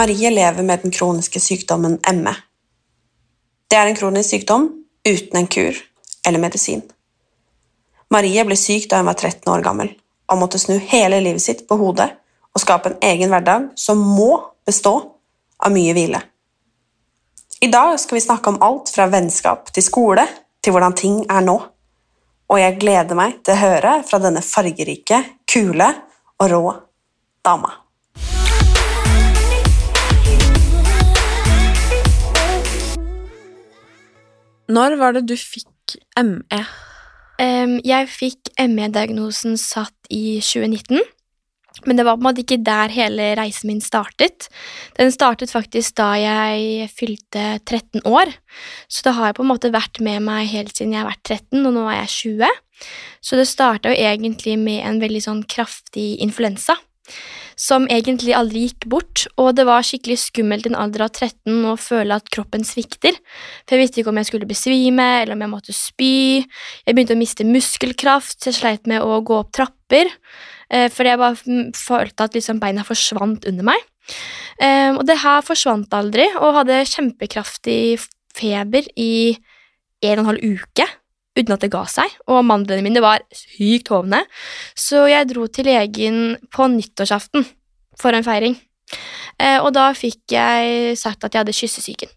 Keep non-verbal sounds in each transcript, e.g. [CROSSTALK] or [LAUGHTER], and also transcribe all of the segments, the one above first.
Marie lever med den kroniske sykdommen ME. Det er en kronisk sykdom uten en kur eller medisin. Marie ble syk da hun var 13 år gammel og måtte snu hele livet sitt på hodet og skape en egen hverdag som må bestå av mye hvile. I dag skal vi snakke om alt fra vennskap til skole til hvordan ting er nå. Og jeg gleder meg til å høre fra denne fargerike, kule og rå dama. Når var det du fikk? ME? Um, jeg fikk ME-diagnosen satt i 2019, men det var på en måte ikke der hele reisen min startet. Den startet faktisk da jeg fylte 13 år, så det har jeg på en måte vært med meg helt siden jeg har vært 13, og nå er jeg 20. Så det starta jo egentlig med en veldig sånn kraftig influensa, som egentlig aldri gikk bort, og det var skikkelig skummelt i en alder av 13 å føle at kroppen svikter, for jeg visste ikke om jeg skulle besvime, eller om jeg måtte spy. Jeg begynte å miste muskelkraft, jeg sleit med å gå opp trapper, for fordi jeg bare følte at liksom beina forsvant under meg. Eh, Og det her forsvant aldri, og hadde kjempekraftig feber i en og en halv uke uten at det ga seg, og mandlene mine var sykt hovne, så jeg dro til legen på nyttårsaften for en feiring, Eh, og da fikk jeg sagt at jeg hadde kyssesyken.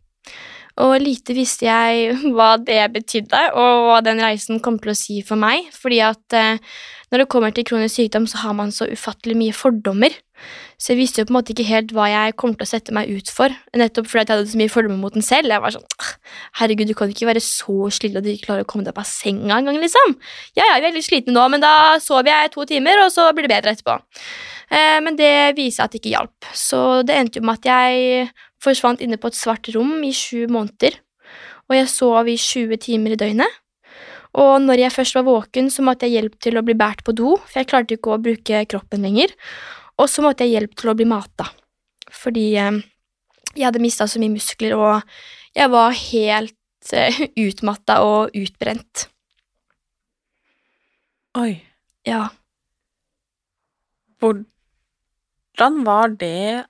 Og lite visste jeg [LAUGHS] hva det betydde, og hva den reisen kom til å si for meg, fordi at eh, når det kommer til kronisk sykdom, så har man så ufattelig mye fordommer. Så jeg visste jo på en måte ikke helt hva jeg kom til å sette meg ut for, nettopp fordi jeg hadde så mye fordommer mot den selv. Jeg var sånn «Ah, Herregud, du kan ikke være så sliten at du ikke klarer å komme deg opp av senga engang, liksom. Ja, jeg er veldig sliten nå, men da sover jeg to timer, og så blir det bedre etterpå. Eh, men det viser at det ikke hjalp, så det endte jo med at jeg forsvant inne på et svart rom i sju måneder, og jeg sov i 20 timer i døgnet. Og når jeg først var våken, så måtte jeg hjelp til å bli båret på do, for jeg klarte ikke å bruke kroppen lenger. Og så måtte jeg hjelp til å bli mata, fordi eh, jeg hadde mista så mye muskler, og jeg var helt eh, [LAUGHS] utmatta og utbrent. Oi. Ja. Hvordan var det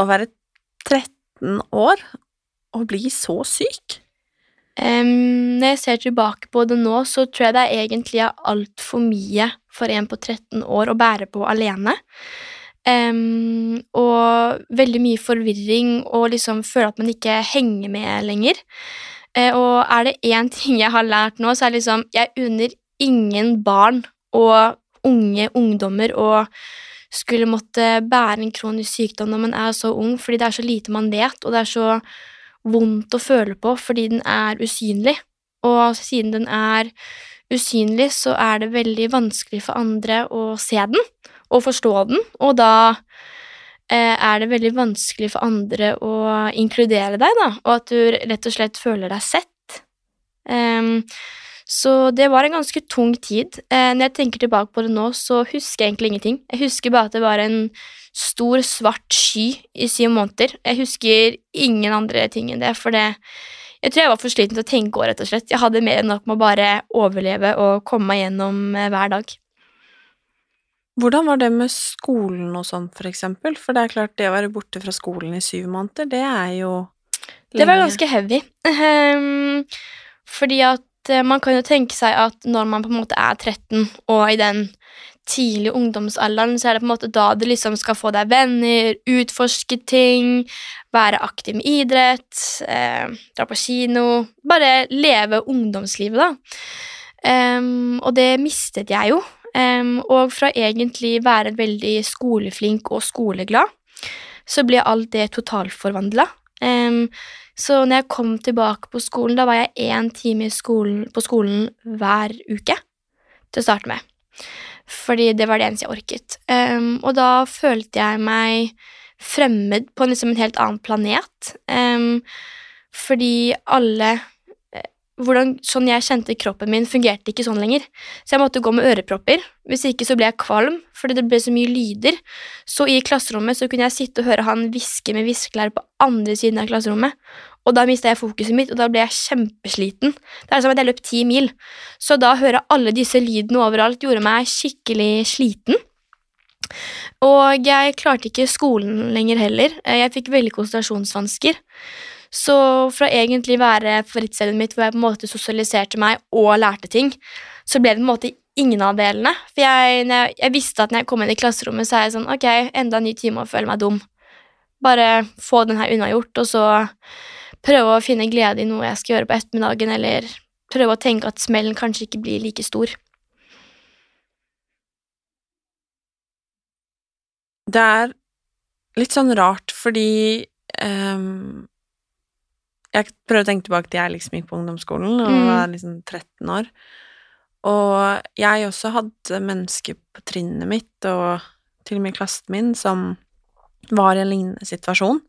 å være 13 år å bli så syk? Um, når jeg ser tilbake på det nå, så tror jeg det er egentlig er altfor mye for en på 13 år å bære på alene. Um, og veldig mye forvirring og liksom føle at man ikke henger med lenger. Uh, og er det én ting jeg har lært nå, så er liksom Jeg unner ingen barn og unge ungdommer å skulle måtte bære en kronisk sykdom når man er så ung, fordi det er så lite man vet, og det er så vondt å føle på fordi den er usynlig. Og siden den er usynlig, så er det veldig vanskelig for andre å se den og forstå den, og da eh, er det veldig vanskelig for andre å inkludere deg, da, og at du rett og slett føler deg sett. Em, så det var en ganske tung tid. Eh, når jeg tenker tilbake på det nå, så husker jeg egentlig ingenting. Jeg husker bare at det var en stor, svart sky i syv måneder. Jeg husker ingen andre ting enn det, for det Jeg tror jeg var for sliten til å tenke over, rett og slett. Jeg hadde mer enn nok med å bare overleve og komme meg gjennom eh, hver dag. Hvordan var det med skolen og sånn, for eksempel? For det er klart, det å være borte fra skolen i syv måneder, det er jo Det var ganske heavy. [LAUGHS] Ehm, fordi at man kan jo tenke seg at når man på en måte er 13 og i den tidlige ungdomsalderen, så er det på en måte da du liksom skal få deg venner, utforske ting, være aktiv med idrett, eh, dra på kino Bare leve ungdomslivet, da. Um, og det mistet jeg jo. Um, og fra egentlig være veldig skoleflink og skoleglad, så ble alt det totalforvandla. Um, så når jeg kom tilbake på skolen, da var jeg én time skolen, på skolen hver uke til å starte med. Fordi det var det eneste jeg orket. Um, og da følte jeg meg fremmed på liksom en helt annen planet. Um, fordi alle hvordan, sånn jeg kjente kroppen min, fungerte ikke sånn lenger. Så jeg måtte gå med ørepropper. Hvis ikke så ble jeg kvalm, fordi det ble så mye lyder. Så i klasserommet så kunne jeg sitte og høre han hviske med viskelære på andre siden av klasserommet. Og da mista jeg fokuset mitt, og da ble jeg kjempesliten. Det er som at jeg løp ti mil. Så da å høre alle disse lydene overalt gjorde meg skikkelig sliten. Og jeg klarte ikke skolen lenger heller. Jeg fikk veldig konsentrasjonsvansker. Så fra egentlig være favorittstedet mitt hvor jeg på en måte sosialiserte meg og lærte ting, så ble det på en måte ingen av delene. For jeg, jeg, jeg visste at når jeg kom inn i klasserommet, så er jeg sånn Ok, enda en ny time og føle meg dum. Bare få den her unnagjort, og så prøve å finne glede i noe jeg skal gjøre på ettermiddagen, eller prøve å tenke at smellen kanskje ikke blir like stor. Det er litt sånn rart, fordi um, Jeg prøver å tenke tilbake til jeg liksom gikk på ungdomsskolen og mm. var liksom 13 år. Og jeg også hadde mennesker på trinnet mitt, og til og med i klassen min, som var i en lignende situasjon.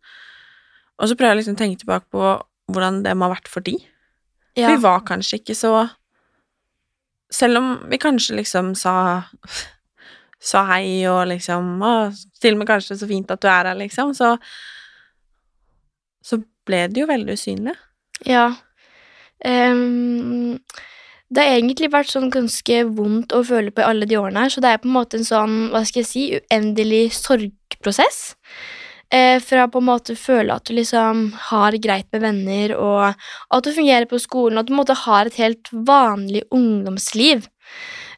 Og så prøver jeg liksom å tenke tilbake på hvordan det må ha vært for de. Ja. Vi var kanskje ikke så Selv om vi kanskje liksom sa sa hei og liksom og til og med kanskje så fint at du er her, liksom, så Så ble det jo veldig usynlig. Ja. Um, det har egentlig vært sånn ganske vondt å føle på i alle de årene her, så det er på en måte en sånn, hva skal jeg si, uendelig sorgprosess. Eh, fra på en måte føle at du liksom har greit med venner, og at du fungerer på skolen, og at du på en måte har et helt vanlig ungdomsliv.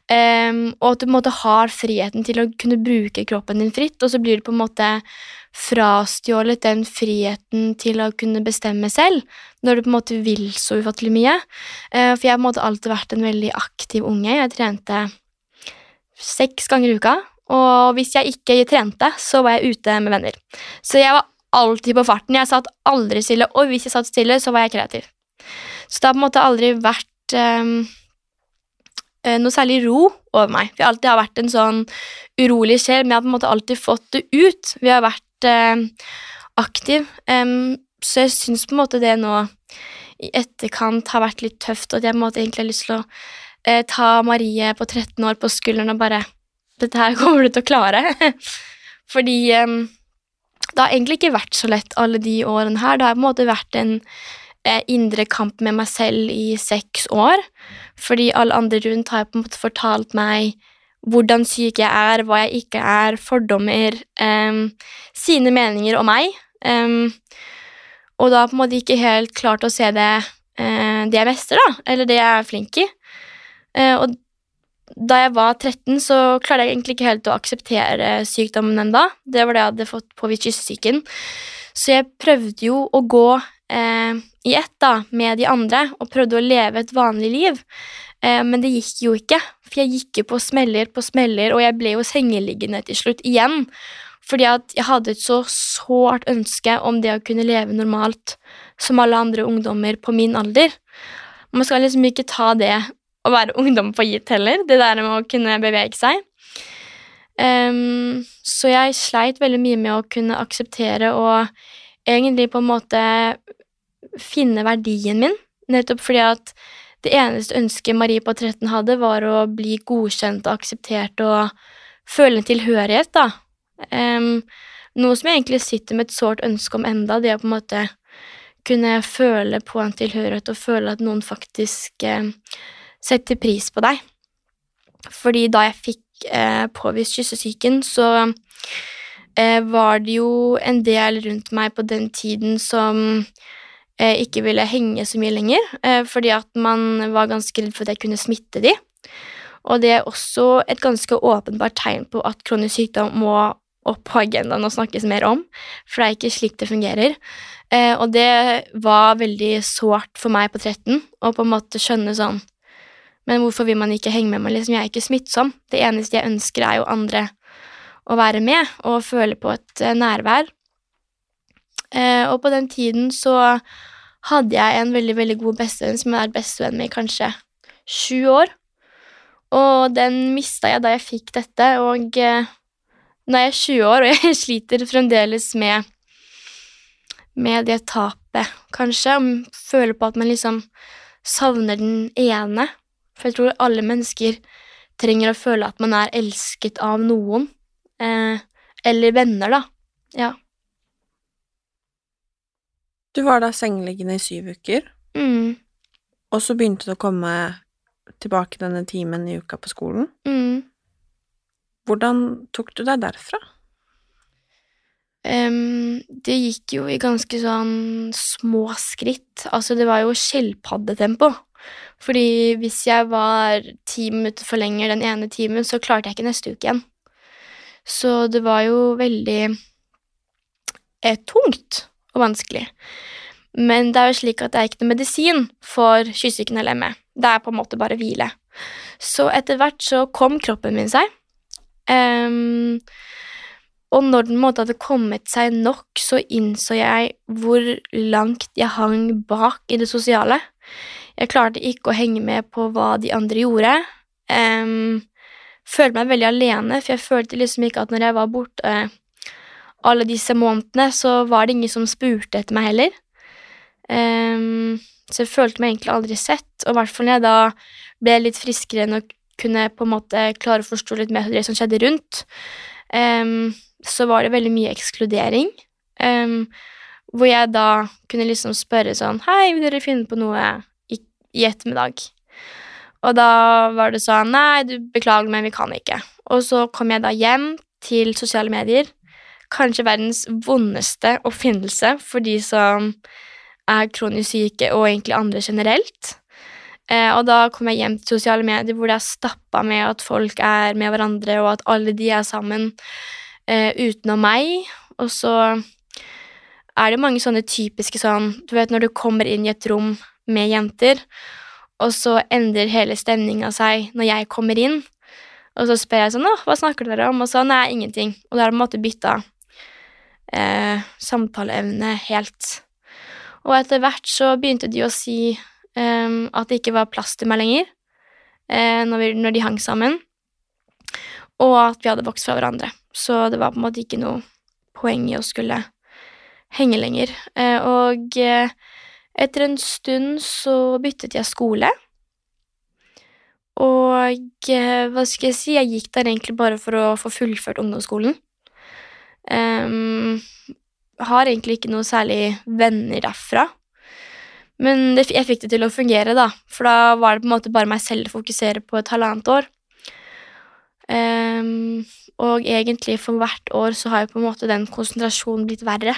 Um, og at du på en måte har friheten til å kunne bruke kroppen din fritt, og så blir du på en måte frastjålet den friheten til å kunne bestemme selv, når du på en måte vil så ufattelig mye. Uh, for jeg har på en måte alltid vært en veldig aktiv unge. Jeg trente seks ganger i uka, og hvis jeg ikke trente, så var jeg ute med venner. Så jeg var alltid på farten. Jeg satt aldri stille, og hvis jeg satt stille, så var jeg kreativ. Så det har på en måte aldri vært um, noe særlig ro over meg. For jeg alltid har vært en sånn urolig sjel, men jeg har på en måte alltid fått det ut. Vi har vært eh, aktiv. Um, så jeg syns på en måte det nå i etterkant har vært litt tøft, og at jeg på en måte egentlig har lyst til å eh, ta Marie på 13 år på skulderen og bare Dette her kommer du til å klare. [LAUGHS] Fordi um, det har egentlig ikke vært så lett alle de årene her. Det har på en måte vært en eh, indre kamp med meg selv i seks år. Fordi alle andre rundt har på en måte fortalt meg hvordan syk jeg er, hva jeg ikke er, fordommer, um, sine meninger om meg. Um, og da på en måte ikke helt klart å se det, uh, det jeg mestrer, da, eller det jeg er flink i. Uh, og da jeg var 13, så klarte jeg egentlig ikke helt å akseptere sykdommen enda. Det var det jeg hadde fått påvist kyssesyken. Så jeg prøvde jo å gå eh, i ett da, med de andre og prøvde å leve et vanlig liv. Eh, men det gikk jo ikke, for jeg gikk jo på smeller på smeller, og jeg ble jo sengeliggende til slutt igjen. Fordi at jeg hadde et så sårt ønske om det å kunne leve normalt som alle andre ungdommer på min alder. Man skal liksom ikke ta det å være ungdom for gitt heller, det der med å kunne bevege seg. Um, så jeg sleit veldig mye med å kunne akseptere og egentlig på en måte finne verdien min, nettopp fordi at det eneste ønsket Marie på 13 hadde, var å bli godkjent og akseptert og føle en tilhørighet, da. Um, noe som jeg egentlig sitter med et sårt ønske om enda, det å på en måte kunne føle på en tilhørighet og føle at noen faktisk eh, setter pris på deg. Fordi da jeg fikk eh, påvist kyssesyken, så eh, var det jo en del rundt meg på den tiden som ikke ville henge så mye lenger, eh, fordi at man var ganske redd for at jeg kunne smitte de. Og det er også et ganske åpenbart tegn på at kronisk sykdom må opp på agendaen og snakkes mer om, for det er ikke slik det fungerer. Eh, og det var veldig sårt for meg på 13 å på en måte skjønne sånn Men hvorfor vil man ikke henge med meg? Liksom, jeg er ikke smittsom. Det eneste jeg ønsker, er jo andre å være med og føle på et eh, nærvær. Eh, og på den tiden så hadde jeg en veldig, veldig god bestevenn som er bestevenn med i kanskje sju år. Og den mista jeg da jeg fikk dette, og eh, nå er jeg 20 år, og [LAUGHS] jeg sliter fremdeles med, med det tapet, kanskje. Og føler på at man liksom savner den ene. For jeg tror alle mennesker trenger å føle at man er elsket av noen. Eh, eller venner, da. Ja. Du var da sengeliggende i syv uker, Mm. og så begynte det å komme tilbake denne timen i uka på skolen. Mm. Hvordan tok du deg derfra? Um, det gikk jo i ganske sånn små skritt. Altså, det var jo skjelpaddetempo. Fordi hvis jeg var ti minutter for lenger den ene timen, så klarte jeg ikke neste uke igjen. Så det var jo veldig eh, tungt og vanskelig. Men det er jo slik at det er ikke noe medisin for kyssesyken eller ME. Det er på en måte bare hvile. Så etter hvert så kom kroppen min seg. Um, og når den måtte hadde kommet seg nok, så innså jeg hvor langt jeg hang bak i det sosiale. Jeg klarte ikke å henge med på hva de andre gjorde. Um, følte meg veldig alene, for jeg følte liksom ikke at når jeg var borte alle disse månedene, så var det ingen som spurte etter meg heller. Um, så jeg følte meg egentlig aldri sett, og i hvert fall når jeg da ble litt friskere enn å kunne på en måte klare å forstå litt mer det som skjedde rundt, um, så var det veldig mye ekskludering. Um, hvor jeg da kunne liksom spørre sånn Hei, vil dere finne på noe i, i ettermiddag? Og da var det sånn Nei, du beklager, men vi kan ikke. Og så kom jeg da hjem til sosiale medier. Kanskje verdens vondeste oppfinnelse for de som er kronisk syke, og egentlig andre generelt. Eh, og da kom jeg hjem til sosiale medier hvor det er stappa med at folk er med hverandre, og at alle de er sammen eh, utenom meg. Og så er det mange sånne typiske sånn Du vet når du kommer inn i et rom med jenter, og så endrer hele stemninga seg når jeg kommer inn. Og så spør jeg sånn 'Å, hva snakker dere om?' Og så 'Nei, ingenting'. Og da har det på en måte bytta eh, samtaleevne helt. Og etter hvert så begynte de å si eh, at det ikke var plass til meg lenger eh, når, vi, når de hang sammen, og at vi hadde vokst fra hverandre. Så det var på en måte ikke noe poeng i å skulle henge lenger. Eh, og eh, etter en stund så byttet jeg skole. Og eh, hva skal jeg si, jeg gikk der egentlig bare for å få fullført ungdomsskolen. Em, har egentlig ikke noe særlig venner derfra. Men det, jeg fikk det til å fungere, da, for da var det på en måte bare meg selv å fokusere på et halvannet år. Um, og egentlig for hvert år så har jo på en måte den konsentrasjonen blitt verre.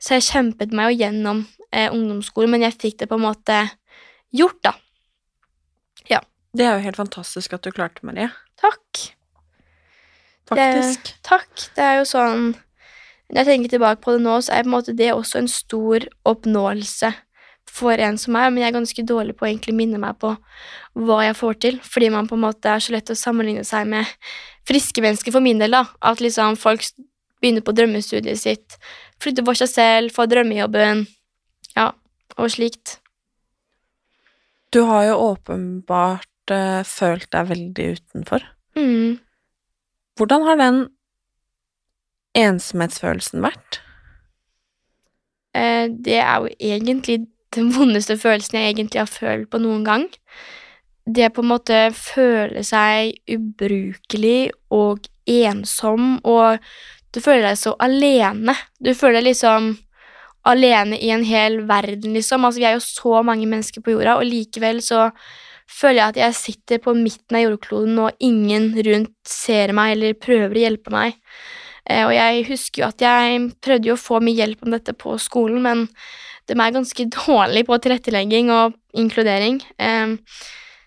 Så jeg kjempet meg jo gjennom eh, ungdomsskolen, men jeg fikk det på en måte gjort, da. Ja. Det er jo helt fantastisk at du klarte, Marie. Takk. Faktisk. Det, takk. Det er jo sånn Når jeg tenker tilbake på det nå, så er på en måte det også en stor oppnåelse for en som meg, men jeg er ganske dårlig på å egentlig minne meg på hva jeg får til, fordi man på en måte er så lett å sammenligne seg med friske mennesker for min del, da. At liksom folk begynner på drømmestudiet sitt, flytter for seg selv, får drømmejobben, ja, og slikt. Du har jo åpenbart eh, følt deg veldig utenfor. Mm. Hvordan har den ensomhetsfølelsen vært? Eh, det er jo egentlig den vondeste følelsen jeg egentlig har følt på noen gang. Det på en måte føle seg ubrukelig og ensom, og du føler deg så alene. Du føler deg liksom alene i en hel verden, liksom. Altså, vi er jo så mange mennesker på jorda, og likevel så føler jeg at jeg sitter på midten av jordkloden, og ingen rundt ser meg eller prøver å hjelpe meg. Eh, og jeg husker jo at jeg prøvde jo å få mye hjelp om dette på skolen, men de er ganske [LAUGHS] dårlige på tilrettelegging og inkludering.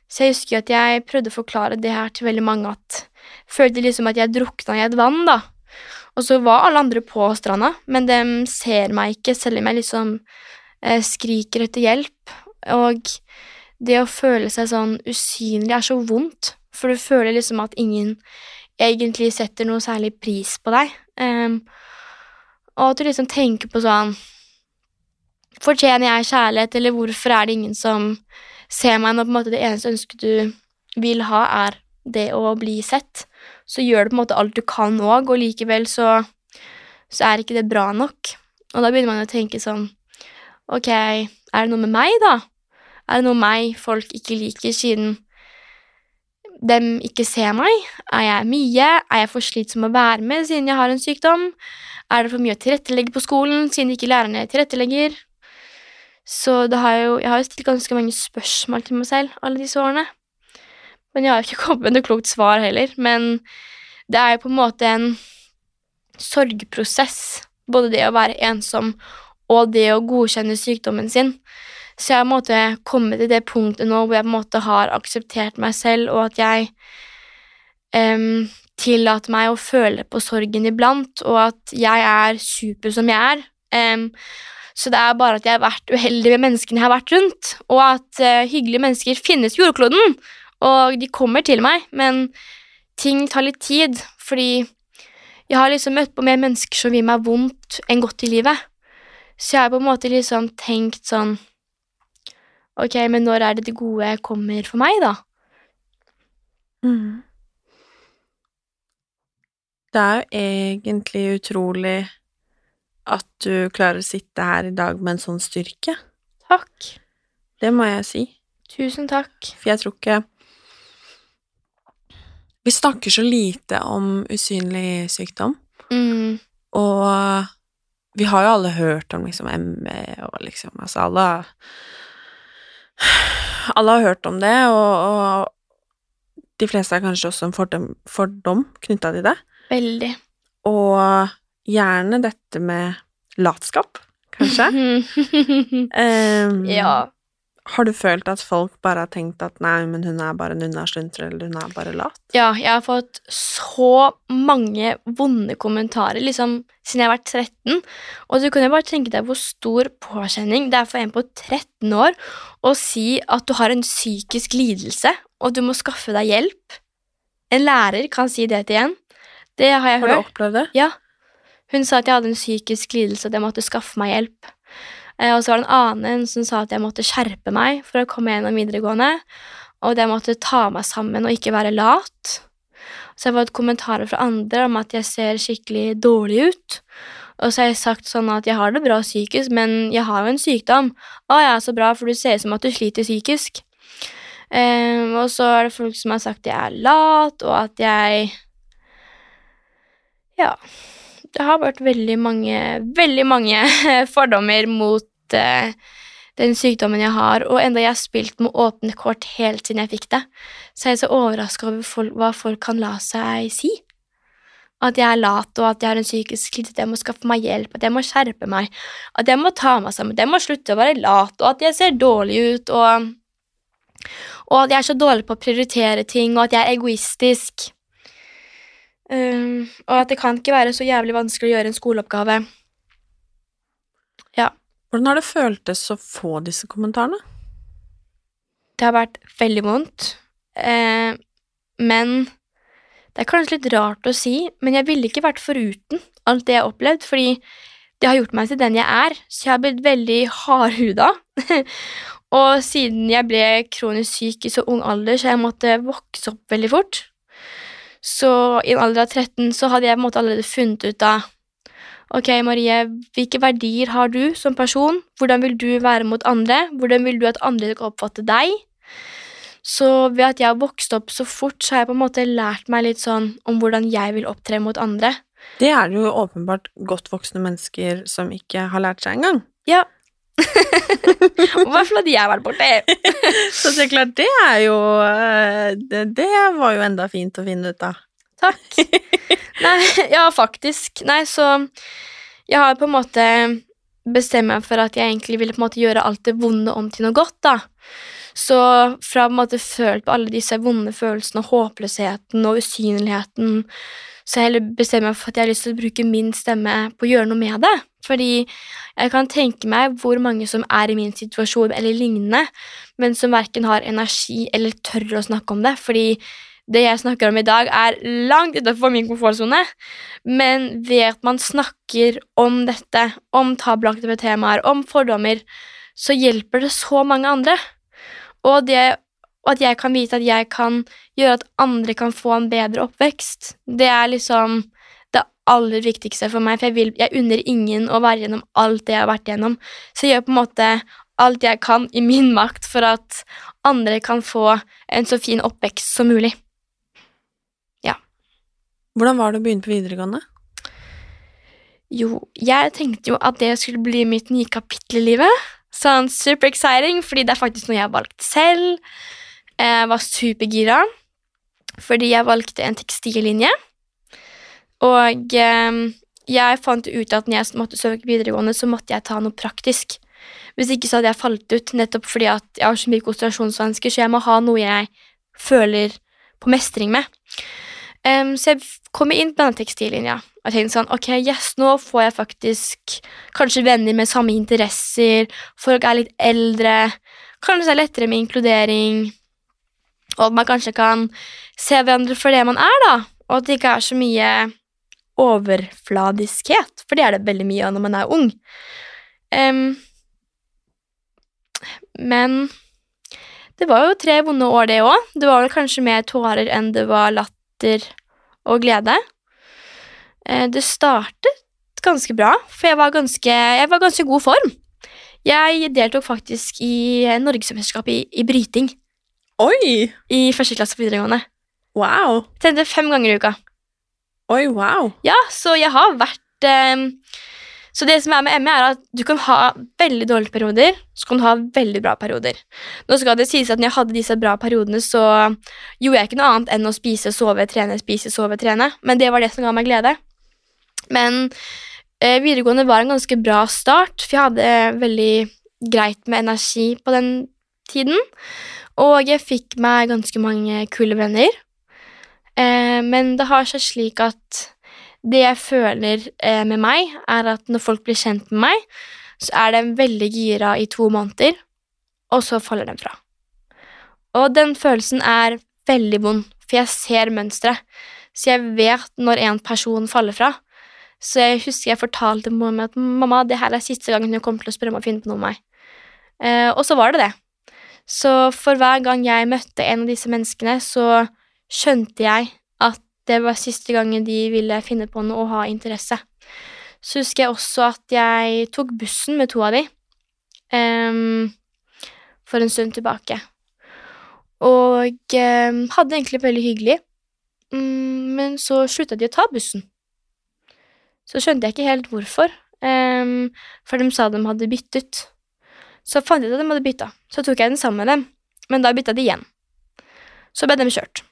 Så jeg husker jo at jeg prøvde å forklare det her til veldig mange at Følte liksom at jeg drukna i et vann, da. Og så var alle andre på stranda, men de ser meg ikke, selv om jeg liksom eh, skriker etter hjelp. Og det å føle seg sånn usynlig er så vondt, for du føler liksom at ingen egentlig setter noe særlig pris på deg. Um, og at du liksom tenker på sånn Fortjener jeg kjærlighet, eller hvorfor er det ingen som ser meg når på en måte det eneste ønsket du vil ha, er det å bli sett? Så gjør du på en måte alt du kan òg, og likevel så, så er ikke det bra nok. Og da begynner man å tenke sånn Ok, er det noe med meg, da? Er det noe meg folk ikke liker, siden dem ikke ser meg? Er jeg mye? Er jeg for slitsom å være med siden jeg har en sykdom? Er det for mye å tilrettelegge på skolen siden ikke lærerne tilrettelegger? Så har jo, jeg har jo stilt ganske mange spørsmål til meg selv alle disse årene. Men jeg har jo ikke [LAUGHS] kommet med noe klokt svar heller. Men det er jo på en måte en sorgprosess, både det å være ensom og det å godkjenne sykdommen sin. Så jeg har på en måte kommet til det punktet nå hvor jeg på en måte har akseptert meg selv, og at jeg um, tillater meg å føle på sorgen iblant, og at jeg er super som jeg er. Um, så det er bare at jeg har vært uheldig med menneskene jeg har vært rundt, og at uh, hyggelige mennesker finnes på jordkloden, og de kommer til meg, men ting tar litt tid, fordi jeg har liksom møtt på mer mennesker som gir meg vondt enn godt i livet. Så jeg har på en måte liksom tenkt sånn Ok, men når er det det gode kommer for meg, da? Mm. Det er jo egentlig utrolig at du klarer å sitte her i dag med en sånn styrke. Takk. Det må jeg si. Tusen takk. For jeg tror ikke Vi snakker så lite om usynlig sykdom, Mm, og vi har jo alle hørt om liksom ME og liksom Altså, alle Alle har hørt om det, og, og de fleste har kanskje også en fordom, fordom knytta til det. veldig. Og gjerne dette med latskap, kanskje. [LAUGHS] um, ja. Har du følt at folk bare har tenkt at nei, men hun er bare en unnasluntrer, eller hun er bare lat? Ja, jeg har fått så mange vonde kommentarer liksom siden jeg har vært 13. Og du kan jo bare tenke deg hvor stor påkjenning det er for en på 13 år å si at du har en psykisk lidelse, og du må skaffe deg hjelp. En lærer kan si det til en. Det har jeg Har du hørt. opplevd det? Ja. Hun sa at jeg hadde en psykisk lidelse, og jeg måtte skaffe meg hjelp. Eh, og så var det en annen som sa at jeg måtte skjerpe meg for å komme gjennom videregående, og at jeg måtte ta meg sammen og ikke være lat. Så jeg har fått kommentarer fra andre om at jeg ser skikkelig dårlig ut. Og så har jeg sagt sånn at jeg har det bra psykisk, men jeg har jo en sykdom. Å ja, så bra, for du ser ut som at du sliter psykisk. Um, og så er det folk som har sagt at jeg er lat, og at jeg Ja. Det har vært veldig mange, veldig mange [LAUGHS] fordommer mot uh, den sykdommen jeg har, og enda jeg har spilt med åpne kort helt siden jeg fikk det, så er jeg så overraska over folk, hva folk kan la seg si. At jeg er lat, og at jeg har en psykisk lidelse, at jeg må skaffe meg hjelp, at jeg må skjerpe meg, at jeg må ta meg sammen, at jeg må slutte å være lat, og at jeg ser dårlig ut, og, og at jeg er så dårlig på å prioritere ting, og at jeg er egoistisk. Um, og at det kan ikke være så jævlig vanskelig å gjøre en skoleoppgave. Ja. Hvordan har det føltes å få disse kommentarene? Det har vært veldig vondt. Eh, men det er kanskje litt rart å si, men jeg ville ikke vært foruten alt det jeg har opplevd, fordi det har gjort meg til den jeg er, så jeg har blitt veldig hardhuda. [LAUGHS] og siden jeg ble kronisk syk i så ung alder, så jeg måtte vokse opp veldig fort. Så i en alder av 13 så hadde jeg på en måte allerede funnet ut av Ok, Marie, hvilke verdier har du som person? Hvordan vil du være mot andre? Hvordan vil du at andre skal oppfatte deg? Så ved at jeg har vokst opp så fort, så har jeg på en måte lært meg litt sånn om hvordan jeg vil opptre mot andre. Det er det jo åpenbart godt voksne mennesker som ikke har lært seg engang. Ja. I hvert fall hadde jeg vært borte. [LAUGHS] Så det er klart, det er jo eh, det, det var jo enda fint å finne ut av. Takk. [LAUGHS] Nei, ja, faktisk. Nei, så jeg har på en måte bestemmer meg for at jeg egentlig ville på en måte gjøre alt det vonde om til noe godt. da. Så fra på en måte følt på alle disse vonde følelsene, håpløsheten og usynligheten, så jeg heller bestemmer meg for at jeg har lyst til å bruke min stemme på å gjøre noe med det. Fordi jeg kan tenke meg hvor mange som er i min situasjon eller lignende, men som verken har energi eller tør å snakke om det. Fordi det jeg snakker om i dag, er langt utenfor min komfortsone. Men ved at man snakker om dette, om tabelagte temaer, om fordommer, så hjelper det så mange andre. Og, det, og at jeg kan vite at jeg kan gjøre at andre kan få en bedre oppvekst, det er liksom det aller viktigste for meg, for jeg, vil, jeg unner ingen å være gjennom alt det jeg har vært gjennom. Så jeg gjør på en måte alt jeg kan i min makt for at andre kan få en så fin oppvekst som mulig. Hvordan var det å begynne på videregående? Jo, jeg tenkte jo at det skulle bli mitt nye kapittel i livet. Sånn super exciting, fordi det er faktisk noe jeg har valgt selv. Jeg var supergira fordi jeg valgte en tekstillinje. Og eh, jeg fant ut at når jeg måtte søke videregående, så måtte jeg ta noe praktisk. Hvis ikke så hadde jeg falt ut, nettopp fordi at jeg har så mye konsentrasjonsvansker, så jeg må ha noe jeg føler på mestring med. Um, så jeg kom inn på denne tekstillinja og tenkte sånn Ok, yes, nå får jeg faktisk kanskje venner med samme interesser, folk er litt eldre, kanskje det er lettere med inkludering, og at man kanskje kan se hverandre for det man er, da, og at det ikke er så mye overfladiskhet, for det er det veldig mye av når man er ung. Um, men det var jo tre vonde år, det òg. Det var vel kanskje mer tårer enn det var latter og glede. Eh, det startet ganske bra, for jeg var ganske, jeg var ganske god form. Jeg deltok faktisk i Norgesmesterskapet i, i bryting. Oi! I første klasse på videregående. Wow! Trente fem ganger i uka. Oi, wow. Ja, så jeg har vært eh, Så det som er med ME, er at du kan ha veldig dårlige perioder, så kan du ha veldig bra perioder. Nå skal det sies at når jeg hadde disse bra periodene, så gjorde jeg ikke noe annet enn å spise, sove, trene, spise, sove, trene, men det var det som ga meg glede. Men eh, videregående var en ganske bra start, for jeg hadde veldig greit med energi på den tiden. Og jeg fikk meg ganske mange kule venner. Eh, men det har seg slik at det jeg føler eh, med meg, er at når folk blir kjent med meg, så er de veldig gira i to måneder, og så faller de fra. Og den følelsen er veldig vond, for jeg ser mønsteret, så jeg vet når en person faller fra. Så jeg husker jeg fortalte min at mamma, det her er siste gangen hun kommer til å spørre om å finne på noe med meg. Eh, og så var det det. Så for hver gang jeg møtte en av disse menneskene, så skjønte jeg at det var siste gangen de ville finne på noe og ha interesse. Så husker jeg også at jeg tok bussen med to av de um, for en stund tilbake. Og um, hadde egentlig veldig hyggelig, um, men så slutta de å ta bussen. Så skjønte jeg ikke helt hvorfor, for de sa de hadde byttet. Så fant jeg ut at de hadde bytta, så tok jeg den sammen med dem, men da bytta de igjen. Så ble de kjørt.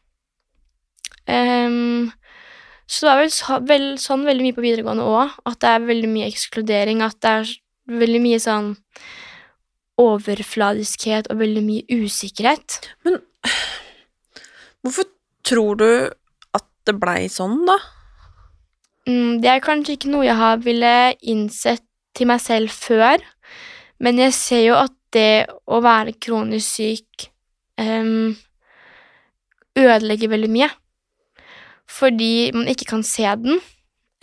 Um, så det var vel, så, vel, sånn veldig mye på videregående òg, at det er veldig mye ekskludering, at det er veldig mye sånn overfladiskhet og veldig mye usikkerhet. Men hvorfor tror du at det blei sånn, da? Mm, det er kanskje ikke noe jeg har ville innsett til meg selv før, men jeg ser jo at det å være kronisk syk um, ødelegger veldig mye fordi man ikke kan se den,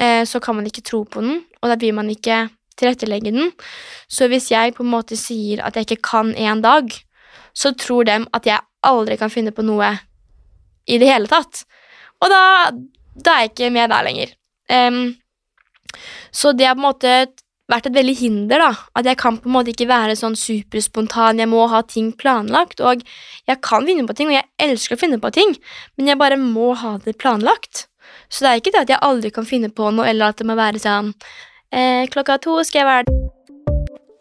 eh, så kan man ikke tro på den, og da vil man ikke tilrettelegge den. Så hvis jeg på en måte sier at jeg ikke kan en dag, så tror de at jeg aldri kan finne på noe i det hele tatt. Og da, da er jeg ikke med der lenger. Um, så det er på en måte vært et veldig hinder, da. At jeg kan på en måte ikke være sånn superspontan, jeg må ha ting planlagt. Og jeg kan finne på ting, og jeg elsker å finne på ting, men jeg bare må ha det planlagt. Så det er ikke det at jeg aldri kan finne på noe, eller at det må være sånn eh, Klokka to skal jeg være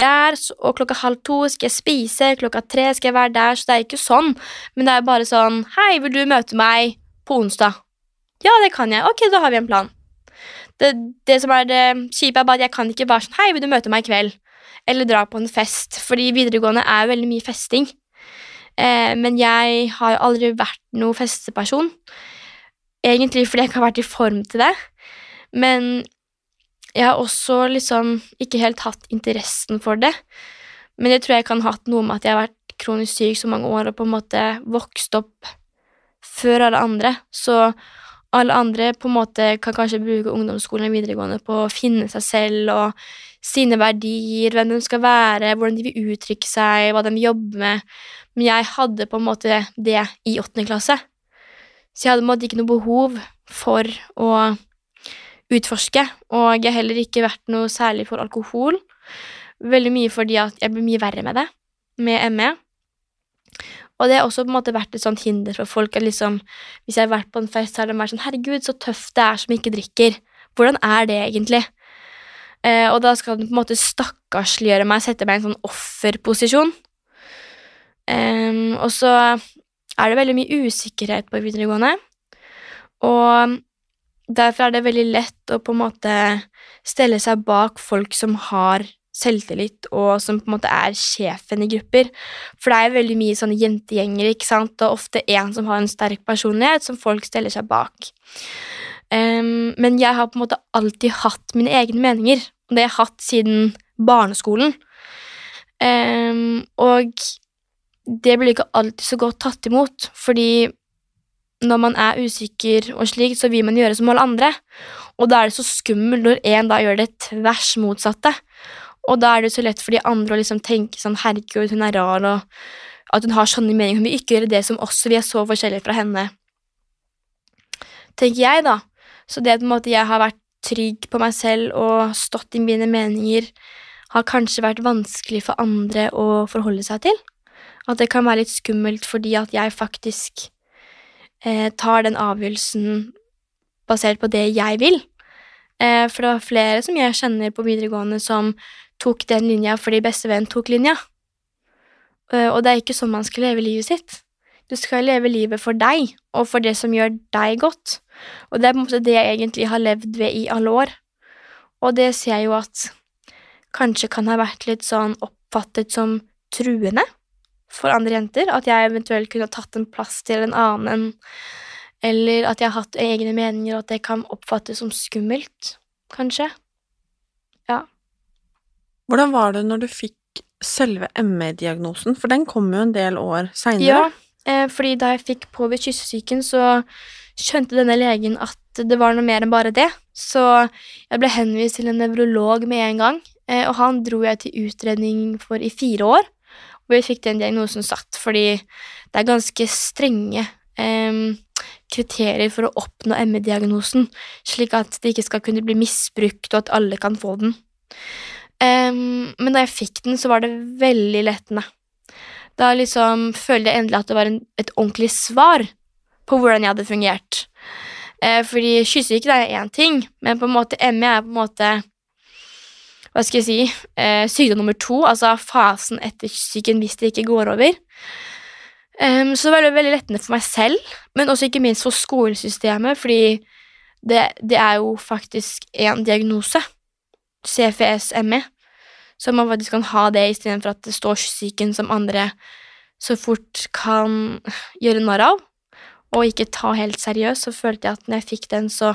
Der, og klokka halv to skal jeg spise, klokka tre skal jeg være der, så det er ikke sånn. Men det er bare sånn Hei, vil du møte meg på onsdag? Ja, det kan jeg. Ok, da har vi en plan. Det, det som er det kjipe, er bare at jeg kan ikke bare sånn Hei, vil du møte meg i kveld? Eller dra på en fest, fordi videregående er jo veldig mye festing. Eh, men jeg har jo aldri vært noen festeperson. Egentlig fordi jeg ikke har vært i form til det. Men jeg har også liksom ikke helt hatt interessen for det. Men det tror jeg kan ha hatt noe med at jeg har vært kronisk syk så mange år og på en måte vokst opp før alle andre. Så alle andre på en måte kan kanskje bruke ungdomsskolen og videregående på å finne seg selv og sine verdier, hvem de skal være, hvordan de vil uttrykke seg, hva de vil jobbe med. Men jeg hadde på en måte det i åttende klasse. Så jeg hadde på en måte ikke noe behov for å utforske, og jeg har heller ikke vært noe særlig for alkohol. Veldig mye fordi at jeg blir mye verre med det, med ME. Og det har også på en måte vært et sånt hinder for folk at liksom, hvis jeg har vært på en fest, så har de vært sånn Herregud, så tøft det er som ikke drikker. Hvordan er det egentlig? Eh, og da skal den på en måte stakkarsliggjøre meg, sette meg i en sånn offerposisjon. Eh, og så er det veldig mye usikkerhet på videregående. Og derfor er det veldig lett å på en måte stelle seg bak folk som har selvtillit, og som på en måte er sjefen i grupper. For det er veldig mye sånne jentegjenger, ikke sant, og ofte en som har en sterk personlighet, som folk steller seg bak. Um, men jeg har på en måte alltid hatt mine egne meninger, og det har jeg hatt siden barneskolen. Um, og det blir ikke alltid så godt tatt imot, fordi når man er usikker og slik, så vil man gjøre som alle andre. Og da er det så skummelt når en da gjør det tvers motsatte. Og da er det så lett for de andre å liksom tenke sånn herregud, hun er rar, og at hun har sånne meninger. Hun vil ikke gjøre det som oss, vi er så forskjellige fra henne. Tenker jeg, da. Så det at jeg har vært trygg på meg selv og stått i mine meninger, har kanskje vært vanskelig for andre å forholde seg til. At det kan være litt skummelt fordi at jeg faktisk eh, tar den avgjørelsen basert på det jeg vil. Eh, for det var flere som jeg kjenner på videregående som tok den linja fordi bestevenn tok linja. Eh, og det er ikke sånn man skal leve livet sitt. Du skal leve livet for deg, og for det som gjør deg godt. Og det er på en måte det jeg egentlig har levd ved i alle år. Og det ser jeg jo at kanskje kan ha vært litt sånn oppfattet som truende for andre jenter. At jeg eventuelt kunne tatt en plass til en annen, eller at jeg har hatt egne meninger, og at det kan oppfattes som skummelt, kanskje. Ja. Hvordan var det når du fikk selve ME-diagnosen, for den kom jo en del år seinere? Ja, eh, fordi da jeg fikk påvist kyssesyken, så skjønte denne legen at det var noe mer enn bare det, så jeg ble henvist til en nevrolog med en gang, eh, og han dro jeg til utredning for i fire år hvor jeg fikk den diagnosen satt, fordi det er ganske strenge um, kriterier for å oppnå ME-diagnosen, slik at det ikke skal kunne bli misbrukt, og at alle kan få den. Um, men da jeg fikk den, så var det veldig lettende. Da liksom følte jeg endelig at det var en, et ordentlig svar på hvordan jeg hadde fungert. Uh, fordi kyssesyke er én ting, men på en måte ME er på en måte hva skal jeg si, eh, sykdom nummer to, altså fasen etter syken hvis det ikke går over. Um, så det veldig lettende for meg selv, men også ikke minst for skolesystemet, fordi det, det er jo faktisk én diagnose, CFS-ME, så man faktisk kan ha det istedenfor at det står syken som andre så fort kan gjøre narr av, og ikke ta helt seriøst, så følte jeg at når jeg fikk den, så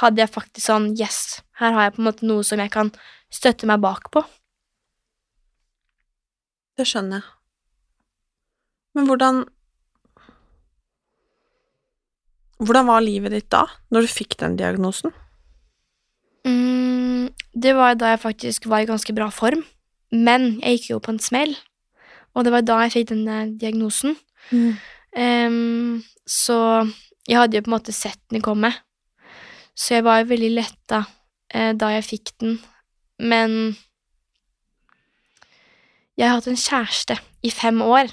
hadde jeg faktisk sånn Yes, her har jeg på en måte noe som jeg kan støtte meg bakpå. Det skjønner jeg. Men hvordan Hvordan var livet ditt da, når du fikk den diagnosen? Mm, det var da jeg faktisk var i ganske bra form, men jeg gikk jo på en smell, og det var da jeg fikk denne diagnosen. Mm. Um, så jeg hadde jo på en måte sett den komme, så jeg var veldig letta eh, da jeg fikk den, men jeg har hatt en kjæreste i fem år,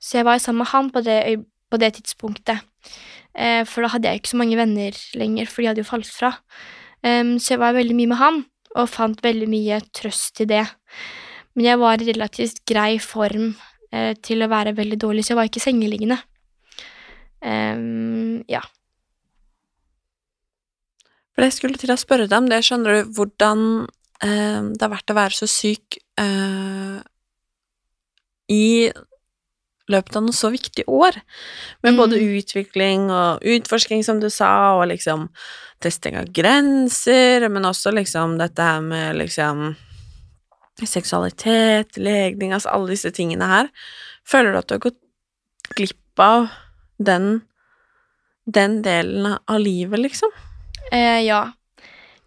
så jeg var sammen med han på det, på det tidspunktet. Eh, for da hadde jeg ikke så mange venner lenger, for de hadde jo falt fra. Um, så jeg var veldig mye med han, og fant veldig mye trøst i det. Men jeg var i relativt grei form eh, til å være veldig dårlig, så jeg var ikke sengeliggende. Um, ja. For jeg skulle til å spørre deg om det, skjønner du, hvordan eh, det har vært å være så syk eh, i løpet av noen så viktige år, med både utvikling og utforsking, som du sa, og liksom testing av grenser, men også liksom dette her med liksom seksualitet, legning, altså alle disse tingene her. Føler du at du har gått glipp av den, den delen av livet, liksom? Eh, ja.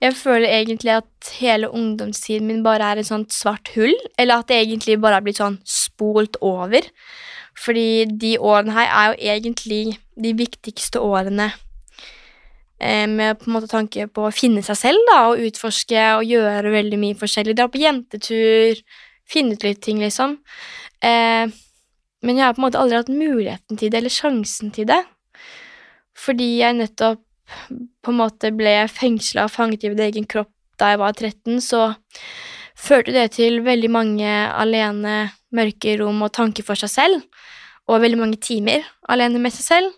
Jeg føler egentlig at hele ungdomstiden min bare er et sånt svart hull, eller at det egentlig bare har blitt sånn spolt over. Fordi de årene her er jo egentlig de viktigste årene eh, med på en måte tanke på å finne seg selv, da, og utforske og gjøre veldig mye forskjellig. Dra på jentetur, finne ut litt ting, liksom. Eh, men jeg har på en måte aldri hatt muligheten til det, eller sjansen til det. Fordi jeg nettopp på en måte ble fengsla og fanget i min egen kropp da jeg var 13, så førte det til veldig mange alene mørke rom og tanker for seg selv, og veldig mange timer alene med seg selv.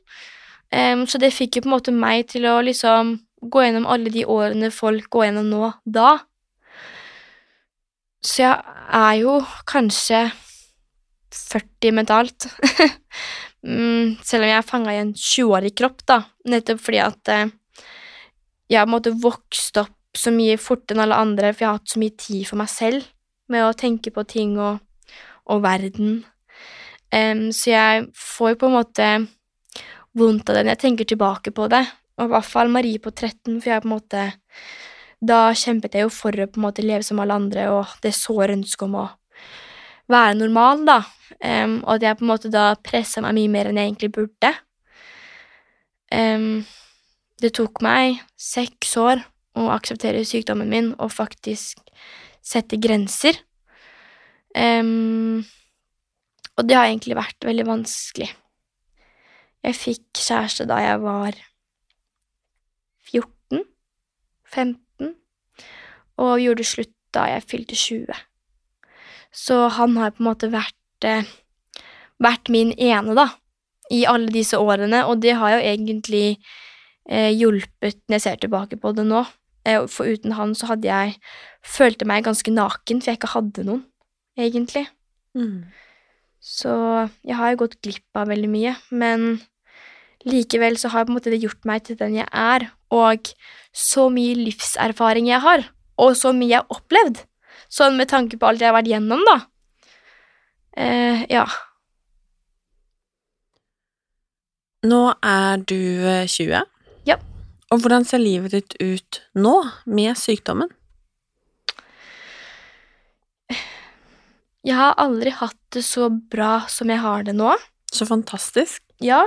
Um, så det fikk jo på en måte meg til å liksom gå gjennom alle de årene folk går gjennom nå, da. Så jeg er jo kanskje 40 mentalt. [LAUGHS] mm, selv om jeg er fanga i en 20-årig kropp, da, nettopp fordi at eh, jeg har på vokst opp så mye fortere enn alle andre, for jeg har hatt så mye tid for meg selv med å tenke på ting og, og verden. Um, så jeg får jo på en måte vondt av det når jeg tenker tilbake på det, og i hvert fall Marie på 13, for jeg på en måte Da kjempet jeg jo for å på en måte leve som alle andre, og det såre ønsket om å være normal, da, Um, og at jeg på en måte da pressa meg mye mer enn jeg egentlig burde. Um, det tok meg seks år å akseptere sykdommen min og faktisk sette grenser. Um, og det har egentlig vært veldig vanskelig. Jeg fikk kjæreste da jeg var 14, 15, og gjorde slutt da jeg fylte 20. Så han har på en måte vært, eh, vært min ene, da, i alle disse årene, og det har jo egentlig eh, hjulpet når jeg ser tilbake på det nå. Eh, for uten han så hadde jeg følte meg ganske naken, for jeg ikke hadde noen, egentlig. Så jeg har jo gått glipp av veldig mye, men likevel så har på en måte det gjort meg til den jeg er, og så mye livserfaring jeg har, og så mye jeg har opplevd, sånn med tanke på alt jeg har vært gjennom, da. Eh, ja. Nå er du eh, 20. Ja. Og hvordan ser livet ditt ut nå, med sykdommen? Jeg har aldri hatt det så bra som jeg har det nå. Så fantastisk. Ja,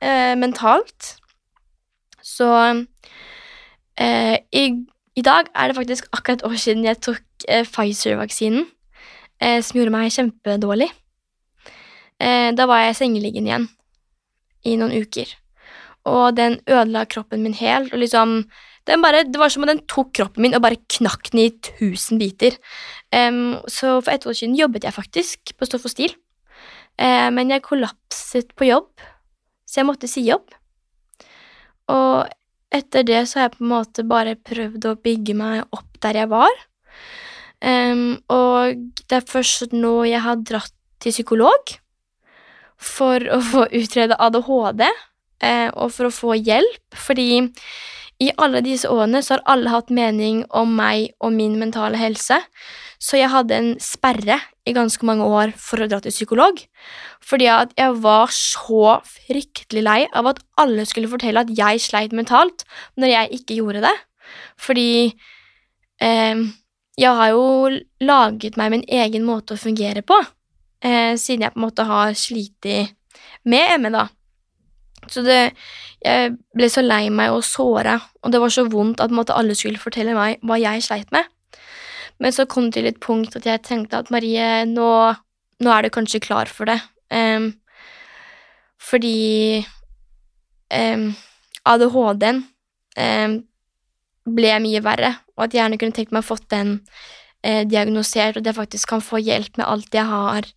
eh, mentalt. Så eh, i, i dag er det faktisk akkurat et år siden jeg tok eh, Pfizer-vaksinen, eh, som gjorde meg kjempedårlig. Eh, da var jeg sengeliggende igjen i noen uker, og den ødela kroppen min helt, og liksom bare, Det var som om den tok kroppen min og bare knakk den i tusen biter. Så for et år siden jobbet jeg faktisk på Stoff og Stil, eh, men jeg kollapset på jobb, så jeg måtte si opp. Og etter det så har jeg på en måte bare prøvd å bygge meg opp der jeg var. Um, og det er først nå jeg har dratt til psykolog, for å få [LAUGHS] utrede ADHD uh, og for å få hjelp, fordi i alle disse årene så har alle hatt mening om meg og min mentale helse, så jeg hadde en sperre i ganske mange år for å dra til psykolog, fordi at jeg var så fryktelig lei av at alle skulle fortelle at jeg sleit mentalt når jeg ikke gjorde det, fordi eh, jeg har jo laget meg min egen måte å fungere på, eh, siden jeg på en måte har slitt med ME, da. Så det, jeg ble så lei meg og såra, og det var så vondt at måte, alle skulle fortelle meg hva jeg sleit med. Men så kom det til et punkt at jeg tenkte at Marie, nå, nå er du kanskje klar for det. Um, fordi um, ADHD-en um, ble mye verre, og at jeg gjerne kunne tenkt meg å fått den eh, diagnosert, og at jeg faktisk kan få hjelp med alt jeg har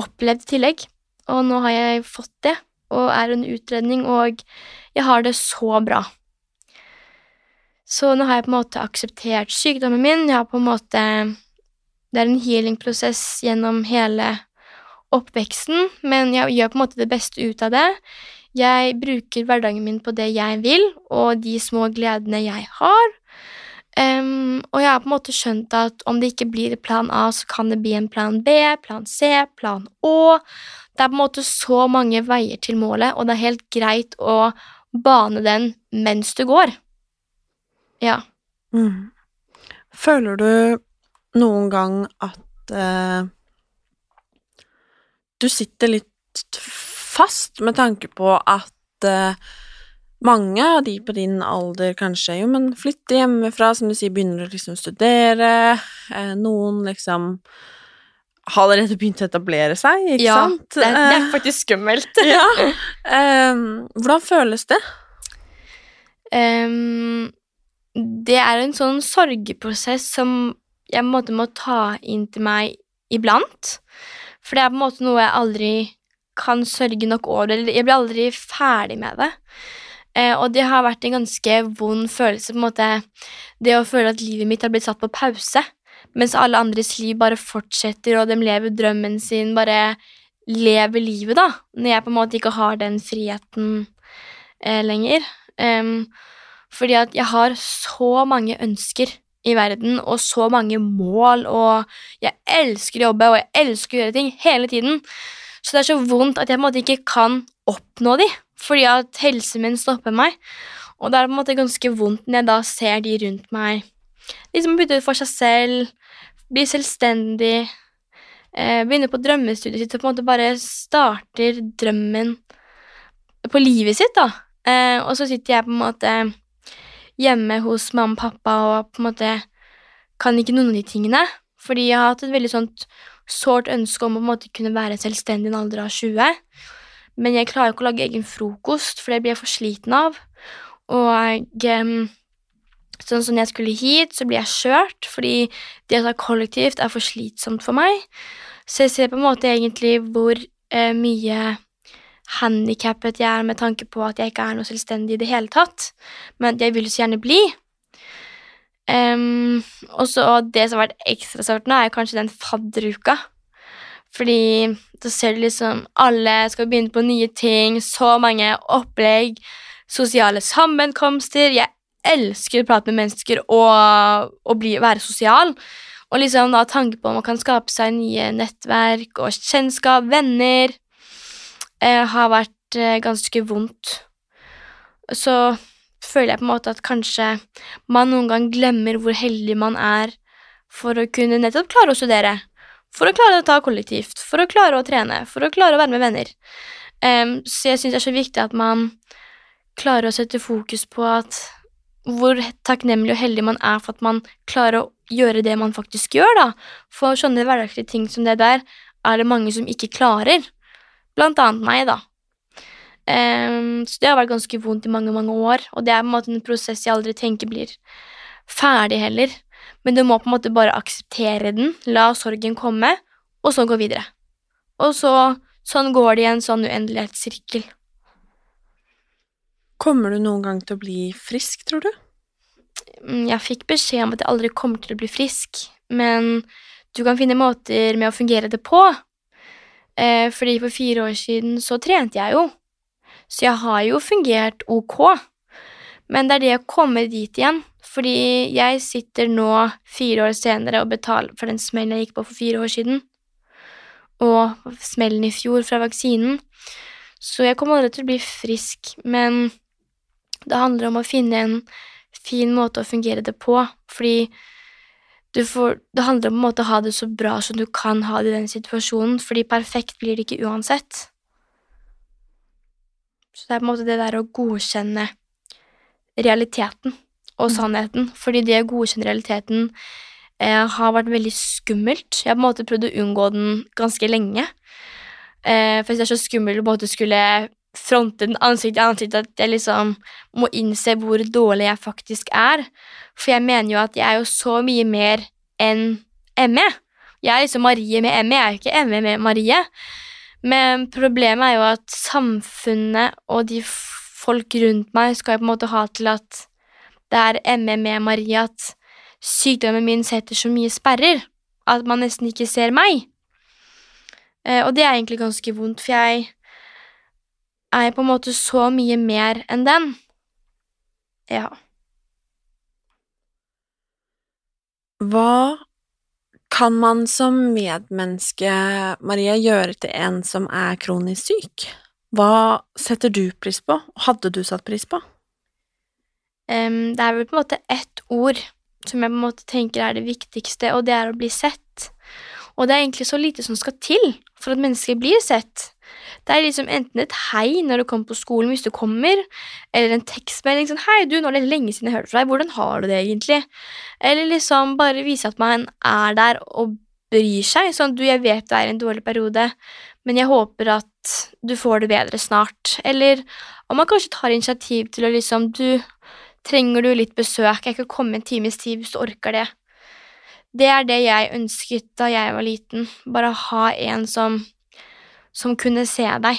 opplevd i tillegg. Og nå har jeg fått det, og er en utredning, og jeg har det så bra. Så nå har jeg på en måte akseptert sykdommen min. Jeg har på en måte Det er en healing-prosess gjennom hele oppveksten, men jeg gjør på en måte det beste ut av det. Jeg bruker hverdagen min på det jeg vil, og de små gledene jeg har. Um, og jeg har på en måte skjønt at om det ikke blir plan A, så kan det bli en plan B, plan C, plan Å. Det er på en måte så mange veier til målet, og det er helt greit å bane den mens du går. Ja. Mm. Føler du noen gang at eh, du sitter litt fast med tanke på at eh, mange av de på din alder kanskje jo, men flytter hjemmefra, som du sier, begynner å liksom studere, eh, noen liksom har allerede begynt å etablere seg, ikke ja, sant? Det det er Eh, faktisk skummelt. [LAUGHS] ja. Eh, hvordan føles det? Um, det er en sånn sorgprosess som jeg på en måte må ta inn til meg iblant. For det er på en måte noe jeg aldri kan sørge nok over, eller jeg blir aldri ferdig med det. Eh, og det har vært en ganske vond følelse, på en måte, det å føle at livet mitt har blitt satt på pause, mens alle andres liv bare fortsetter, og de lever drømmen sin, bare lever livet, da, når jeg på en måte ikke har den friheten eh, lenger. Um, fordi at jeg har så mange ønsker i verden, og så mange mål, og jeg elsker å jobbe, og jeg elsker å gjøre ting hele tiden. Så det er så vondt at jeg på en måte ikke kan oppnå de, fordi at helsen min stopper meg. Og det er på en måte ganske vondt når jeg da ser de rundt meg liksom bytte ut for seg selv, bli selvstendig, eh, begynne på drømmestudiet sitt og på en måte bare starter drømmen på livet sitt, da. Eh, og så sitter jeg på en måte hjemme hos mamma og pappa og på en måte kan ikke noen av de tingene, fordi jeg har hatt et veldig sånt sårt ønske om å på en måte kunne være selvstendig i en alder av 20, men jeg klarer ikke å lage egen frokost, for det blir jeg for sliten av, og sånn som jeg skulle hit, så blir jeg kjørt, fordi det å ta kollektivt er for slitsomt for meg, så jeg ser på en måte egentlig hvor eh, mye handikappet jeg er med tanke på at jeg ikke er noe selvstendig i det hele tatt, men jeg vil så gjerne bli. Um, og så det som har vært ekstra sårt nå, er kanskje den fadderuka. Fordi da ser du liksom alle skal begynne på nye ting, så mange opplegg, sosiale sammenkomster. Jeg elsker å prate med mennesker og, og bli, være sosial. Og liksom da tanke på om man kan skape seg nye nettverk og kjennskap, venner, eh, har vært eh, ganske vondt. Så føler jeg på en måte at kanskje man noen gang glemmer hvor heldig man er for å kunne nettopp klare å studere, for å klare å ta kollektivt, for å klare å trene, for å klare å være med venner. Um, så jeg syns det er så viktig at man klarer å sette fokus på at hvor takknemlig og heldig man er for at man klarer å gjøre det man faktisk gjør, da. For sånne hverdagslige ting som det der er det mange som ikke klarer. Blant annet meg, da. Um, så det har vært ganske vondt i mange, mange år, og det er på en måte en prosess jeg aldri tenker blir ferdig heller. Men du må på en måte bare akseptere den, la sorgen komme, og så gå videre. Og så sånn går det i en sånn uendelighetssirkel. Kommer du noen gang til å bli frisk, tror du? Mm, Jeg fikk beskjed om at jeg aldri kommer til å bli frisk, men du kan finne måter med å fungere det på. Eh, fordi for fire år siden så trente jeg jo, så jeg har jo fungert ok. Men det er det å komme dit igjen, fordi jeg sitter nå fire år senere og betaler for den smellen jeg gikk på for fire år siden, og smellen i fjor fra vaksinen. Så jeg kommer aldri til å bli frisk, men det handler om å finne en fin måte å fungere det på, fordi får, det handler om å ha det så bra som du kan ha det i den situasjonen, fordi perfekt blir det ikke uansett. Så det er på en måte det der å godkjenne realiteten og sannheten, fordi det å godkjenne realiteten eh, har vært veldig skummelt. Jeg har på en måte prøvd å unngå den ganske lenge, eh, for det er så skummelt å på en måte skulle fronte den ansikt til ansikt at jeg liksom må innse hvor dårlig jeg faktisk er. For jeg mener jo at jeg er jo så mye mer enn ME. Jeg er liksom Marie med ME, jeg er ikke ME med Marie. Men problemet er jo at samfunnet og de folk rundt meg skal jo på en måte ha til at det er ME med Marie, at sykdommen min setter så mye sperrer at man nesten ikke ser meg. Eh, og det er egentlig ganske vondt, for jeg er på en måte så mye mer enn den. Ja. Hva kan man som medmenneske, Maria, gjøre til en som er kronisk syk? Hva setter du pris på? og Hadde du satt pris på? Um, det er vel på en måte ett ord som jeg på en måte tenker er det viktigste, og det er å bli sett. Og det er egentlig så lite som skal til for at mennesker blir sett. Det er liksom enten et hei når du kommer på skolen hvis du kommer, eller en tekstmelding sånn 'Hei, du, nå er det lenge siden jeg hørte fra deg. Hvordan har du det egentlig?' Eller liksom bare vise at man er der og bryr seg. Sånn 'Du, jeg vet det er en dårlig periode, men jeg håper at du får det bedre snart.' Eller om man kanskje tar initiativ til å liksom 'Du, trenger du litt besøk? Jeg kan komme en times tid hvis du orker det.' Det er det jeg ønsket da jeg var liten. Bare ha en som som kunne se deg.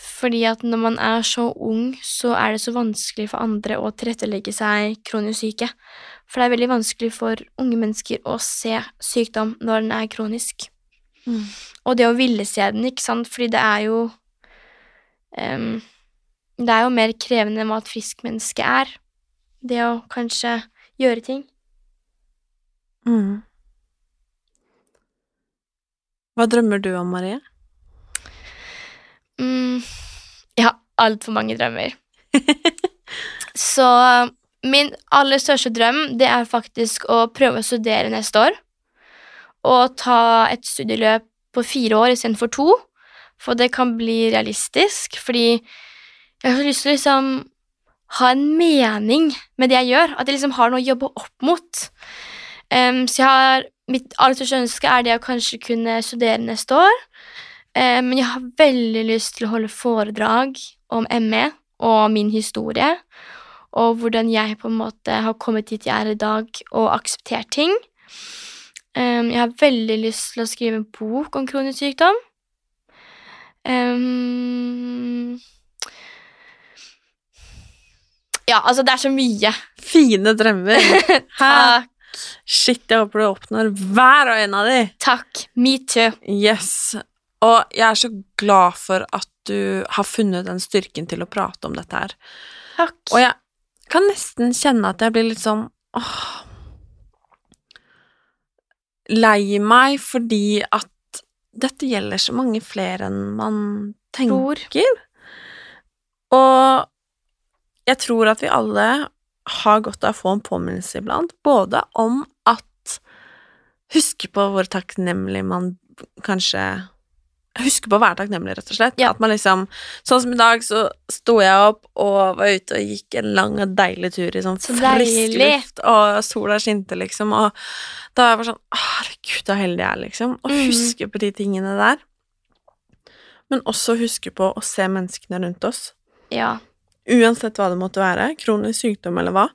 Fordi at når man er så ung, så er det så vanskelig for andre å tilrettelegge seg kronisk syke. For det er veldig vanskelig for unge mennesker å se sykdom når den er kronisk. Mm. Og det å ville se den, ikke sant, fordi det er jo um, Det er jo mer krevende enn hva et friskt menneske er. Det å kanskje gjøre ting. Mm. Hva drømmer du om, Marie? Mm, jeg har altfor mange drømmer. [LAUGHS] Så min aller største drøm det er faktisk å prøve å studere neste år. Og ta et studieløp på fire år istedenfor to. For det kan bli realistisk, fordi jeg har lyst til å liksom ha en mening med det jeg gjør. At jeg liksom har noe å jobbe opp mot. Um, så jeg har, mitt aller største ønske er det å kanskje kunne studere neste år. Um, men jeg har veldig lyst til å holde foredrag om ME og min historie, og hvordan jeg på en måte har kommet dit jeg er i dag, og akseptert ting. Um, jeg har veldig lyst til å skrive en bok om kronisk sykdom. Um, ja, altså, det er så mye. Fine drømmer. [LAUGHS] Takk. Shit, jeg håper du oppnår hver og en av de. Takk. Me too. Yes. Og jeg er så glad for at du har funnet den styrken til å prate om dette her. Takk. Og jeg kan nesten kjenne at jeg blir litt sånn åh Lei meg fordi at dette gjelder så mange flere enn man tenker. Og jeg tror at vi alle har godt av å få en påminnelse iblant, både om at Huske på hvor takknemlig man kanskje huske på å være takknemlig, rett og slett. Ja. At man liksom Sånn som i dag, så sto jeg opp og var ute og gikk en lang og deilig tur i sånn Så frisk luft, og sola skinte, liksom, og da var jeg bare sånn Herregud, så heldig jeg er, liksom. Og mm. huske på de tingene der. Men også huske på å se menneskene rundt oss. Ja. Uansett hva det måtte være. Kronisk sykdom eller hva.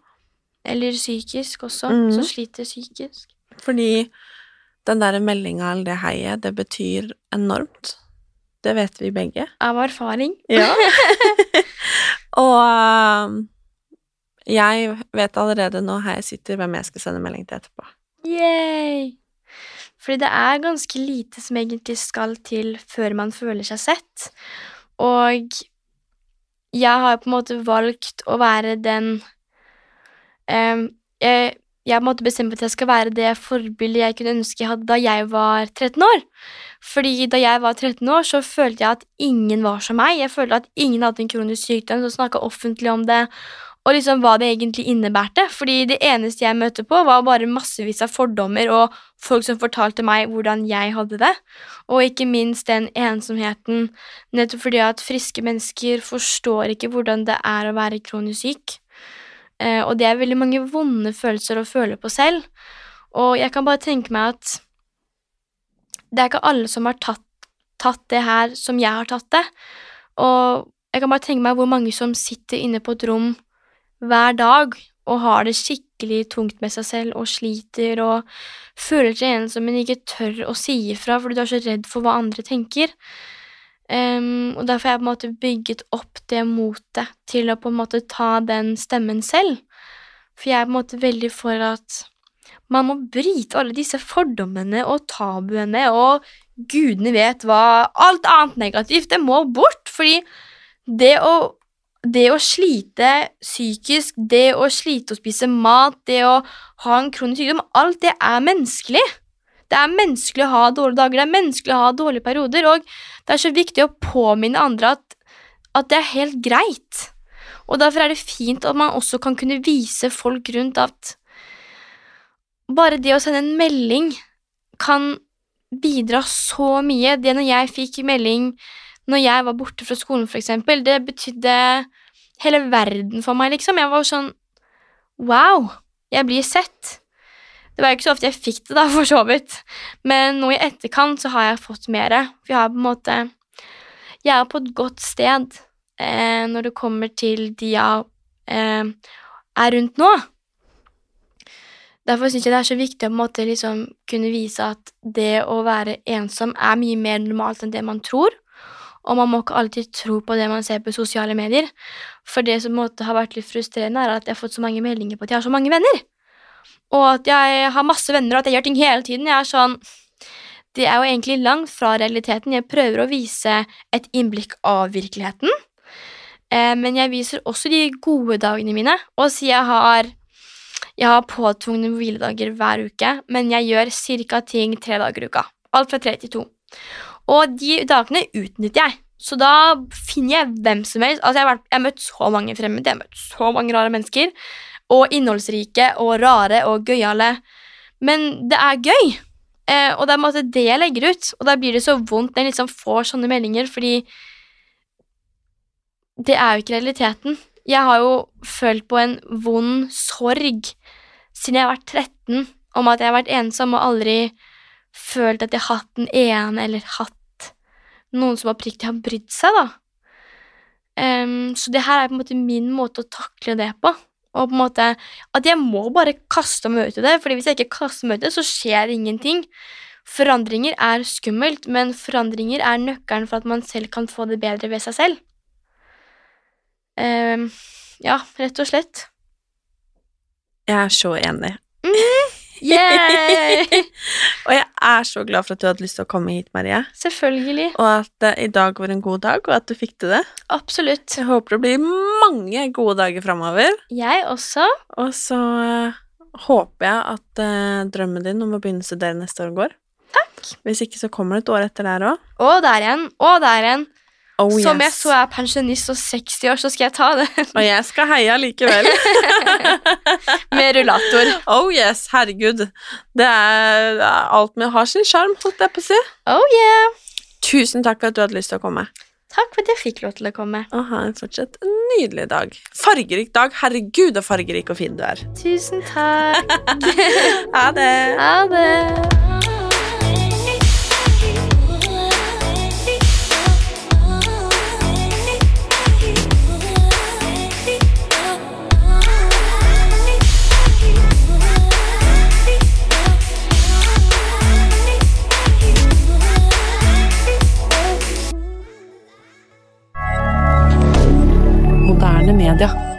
Eller psykisk også, mm. som sliter psykisk. Fordi den der meldinga eller det heiet, det betyr enormt. Det vet vi begge. Av erfaring. Ja. [LAUGHS] og um, jeg vet allerede nå her jeg sitter, hvem jeg skal sende melding til etterpå. Yay! Fordi det er ganske lite som egentlig skal til før man føler seg sett. Og jeg har på en måte valgt å være den um, jeg, jeg på en at jeg skal være det forbildet jeg kunne ønske jeg hadde da jeg var 13 år. Fordi da jeg var 13 år, så følte jeg at ingen var som meg. Jeg følte at ingen hadde en kronisk sykdom så snakka offentlig om det, og liksom hva det egentlig innebærte. Fordi det eneste jeg møtte på, var bare massevis av fordommer og folk som fortalte meg hvordan jeg hadde det. Og ikke minst den ensomheten, nettopp fordi at friske mennesker forstår ikke hvordan det er å være kronisk syk. Eh, og det er veldig mange vonde følelser å føle på selv. Og jeg kan bare tenke meg at det er ikke alle som har tatt, tatt det her som jeg har tatt det. Og jeg kan bare tenke meg hvor mange som sitter inne på et rom hver dag og har det skikkelig tungt med seg selv og sliter og føler seg ensom, men ikke tør å si ifra fordi du er så redd for hva andre tenker. Um, og derfor har jeg på en måte bygget opp det motet til å på en måte ta den stemmen selv. For jeg er på en måte veldig for at man må bryte alle disse fordommene og tabuene og gudene vet hva Alt annet negativt, det må bort, fordi det å det å slite psykisk, det å slite å spise mat, det å ha en kronisk sykdom, alt det er menneskelig. Det er menneskelig å ha dårlige dager, det er menneskelig å ha dårlige perioder, og det er så viktig å påminne andre at, at det er helt greit. Og derfor er det fint at man også kan kunne vise folk rundt at bare det å sende en melding kan bidra så mye. Det når jeg fikk melding når jeg var borte fra skolen, for eksempel, det betydde hele verden for meg, liksom. Jeg var jo sånn Wow, jeg blir sett. Det var jo ikke så ofte jeg fikk det, da, [LAUGHS] for så vidt, men nå i etterkant så har jeg fått mer. For jeg har på en måte Jeg er på et godt sted eh, når det kommer til de jeg eh, er rundt nå. Derfor syns jeg det er så viktig å på en måte liksom kunne vise at det å være ensom er mye mer normalt enn det man tror. Og man må ikke alltid tro på det man ser på sosiale medier. For det som måte har vært litt frustrerende, er at jeg har fått så mange meldinger på at jeg har så mange venner. Og at jeg har masse venner, og at jeg gjør ting hele tiden. Jeg er sånn Det er jo egentlig langt fra realiteten. Jeg prøver å vise et innblikk av virkeligheten. Eh, men jeg viser også de gode dagene mine. Og så jeg har jeg har påtvungne hviledager hver uke, men jeg gjør cirka ting tre dager i uka. Alt fra tre til to. Og de dagene utnytter jeg. Så da finner jeg hvem som helst. Altså, jeg har, møtt så mange fremmede, jeg har møtt så mange rare mennesker. Og innholdsrike og rare og gøyale. Men det er gøy. Eh, og det er en måte det jeg legger ut. Og da blir det så vondt når jeg liksom får sånne meldinger, fordi det er jo ikke realiteten. Jeg har jo følt på en vond sorg siden jeg har vært 13, om at jeg har vært ensom og aldri følt at jeg har hatt den ene eller hatt noen som oppriktig har brydd seg, da. Um, så det her er på en måte min måte å takle det på. Og på en måte at jeg må bare kaste meg ut i det, Fordi hvis jeg ikke kaster meg ut i det, så skjer ingenting. Forandringer er skummelt, men forandringer er nøkkelen for at man selv kan få det bedre ved seg selv. Um, ja, rett og slett. Jeg er så enig. Mm. [LAUGHS] Og jeg er så glad for at du hadde lyst til å komme hit, Marie. Selvfølgelig. Og at uh, i dag var en god dag, og at du fikk til det. Absolutt. Jeg håper det blir mange gode dager framover. Jeg også. Og så uh, håper jeg at uh, drømmen din om å begynne å studere neste år går. Takk. Hvis ikke så kommer det et år etter der òg. Og der igjen. Og der igjen. Oh, Som jeg så er pensjonist og 60 år, så skal jeg ta det. Og jeg skal heie likevel. [LAUGHS] Med rullator. Oh yes, herregud. Det er alt med har sin sjarm, holdt jeg på å si. Oh yeah. Tusen takk for at du hadde lyst til å komme. Takk for at jeg fikk lov til å komme. Og ha en fortsatt nydelig dag. Fargerik dag. Herregud, så fargerik og fin du er. Tusen takk. [LAUGHS] ha det. Ha det. media.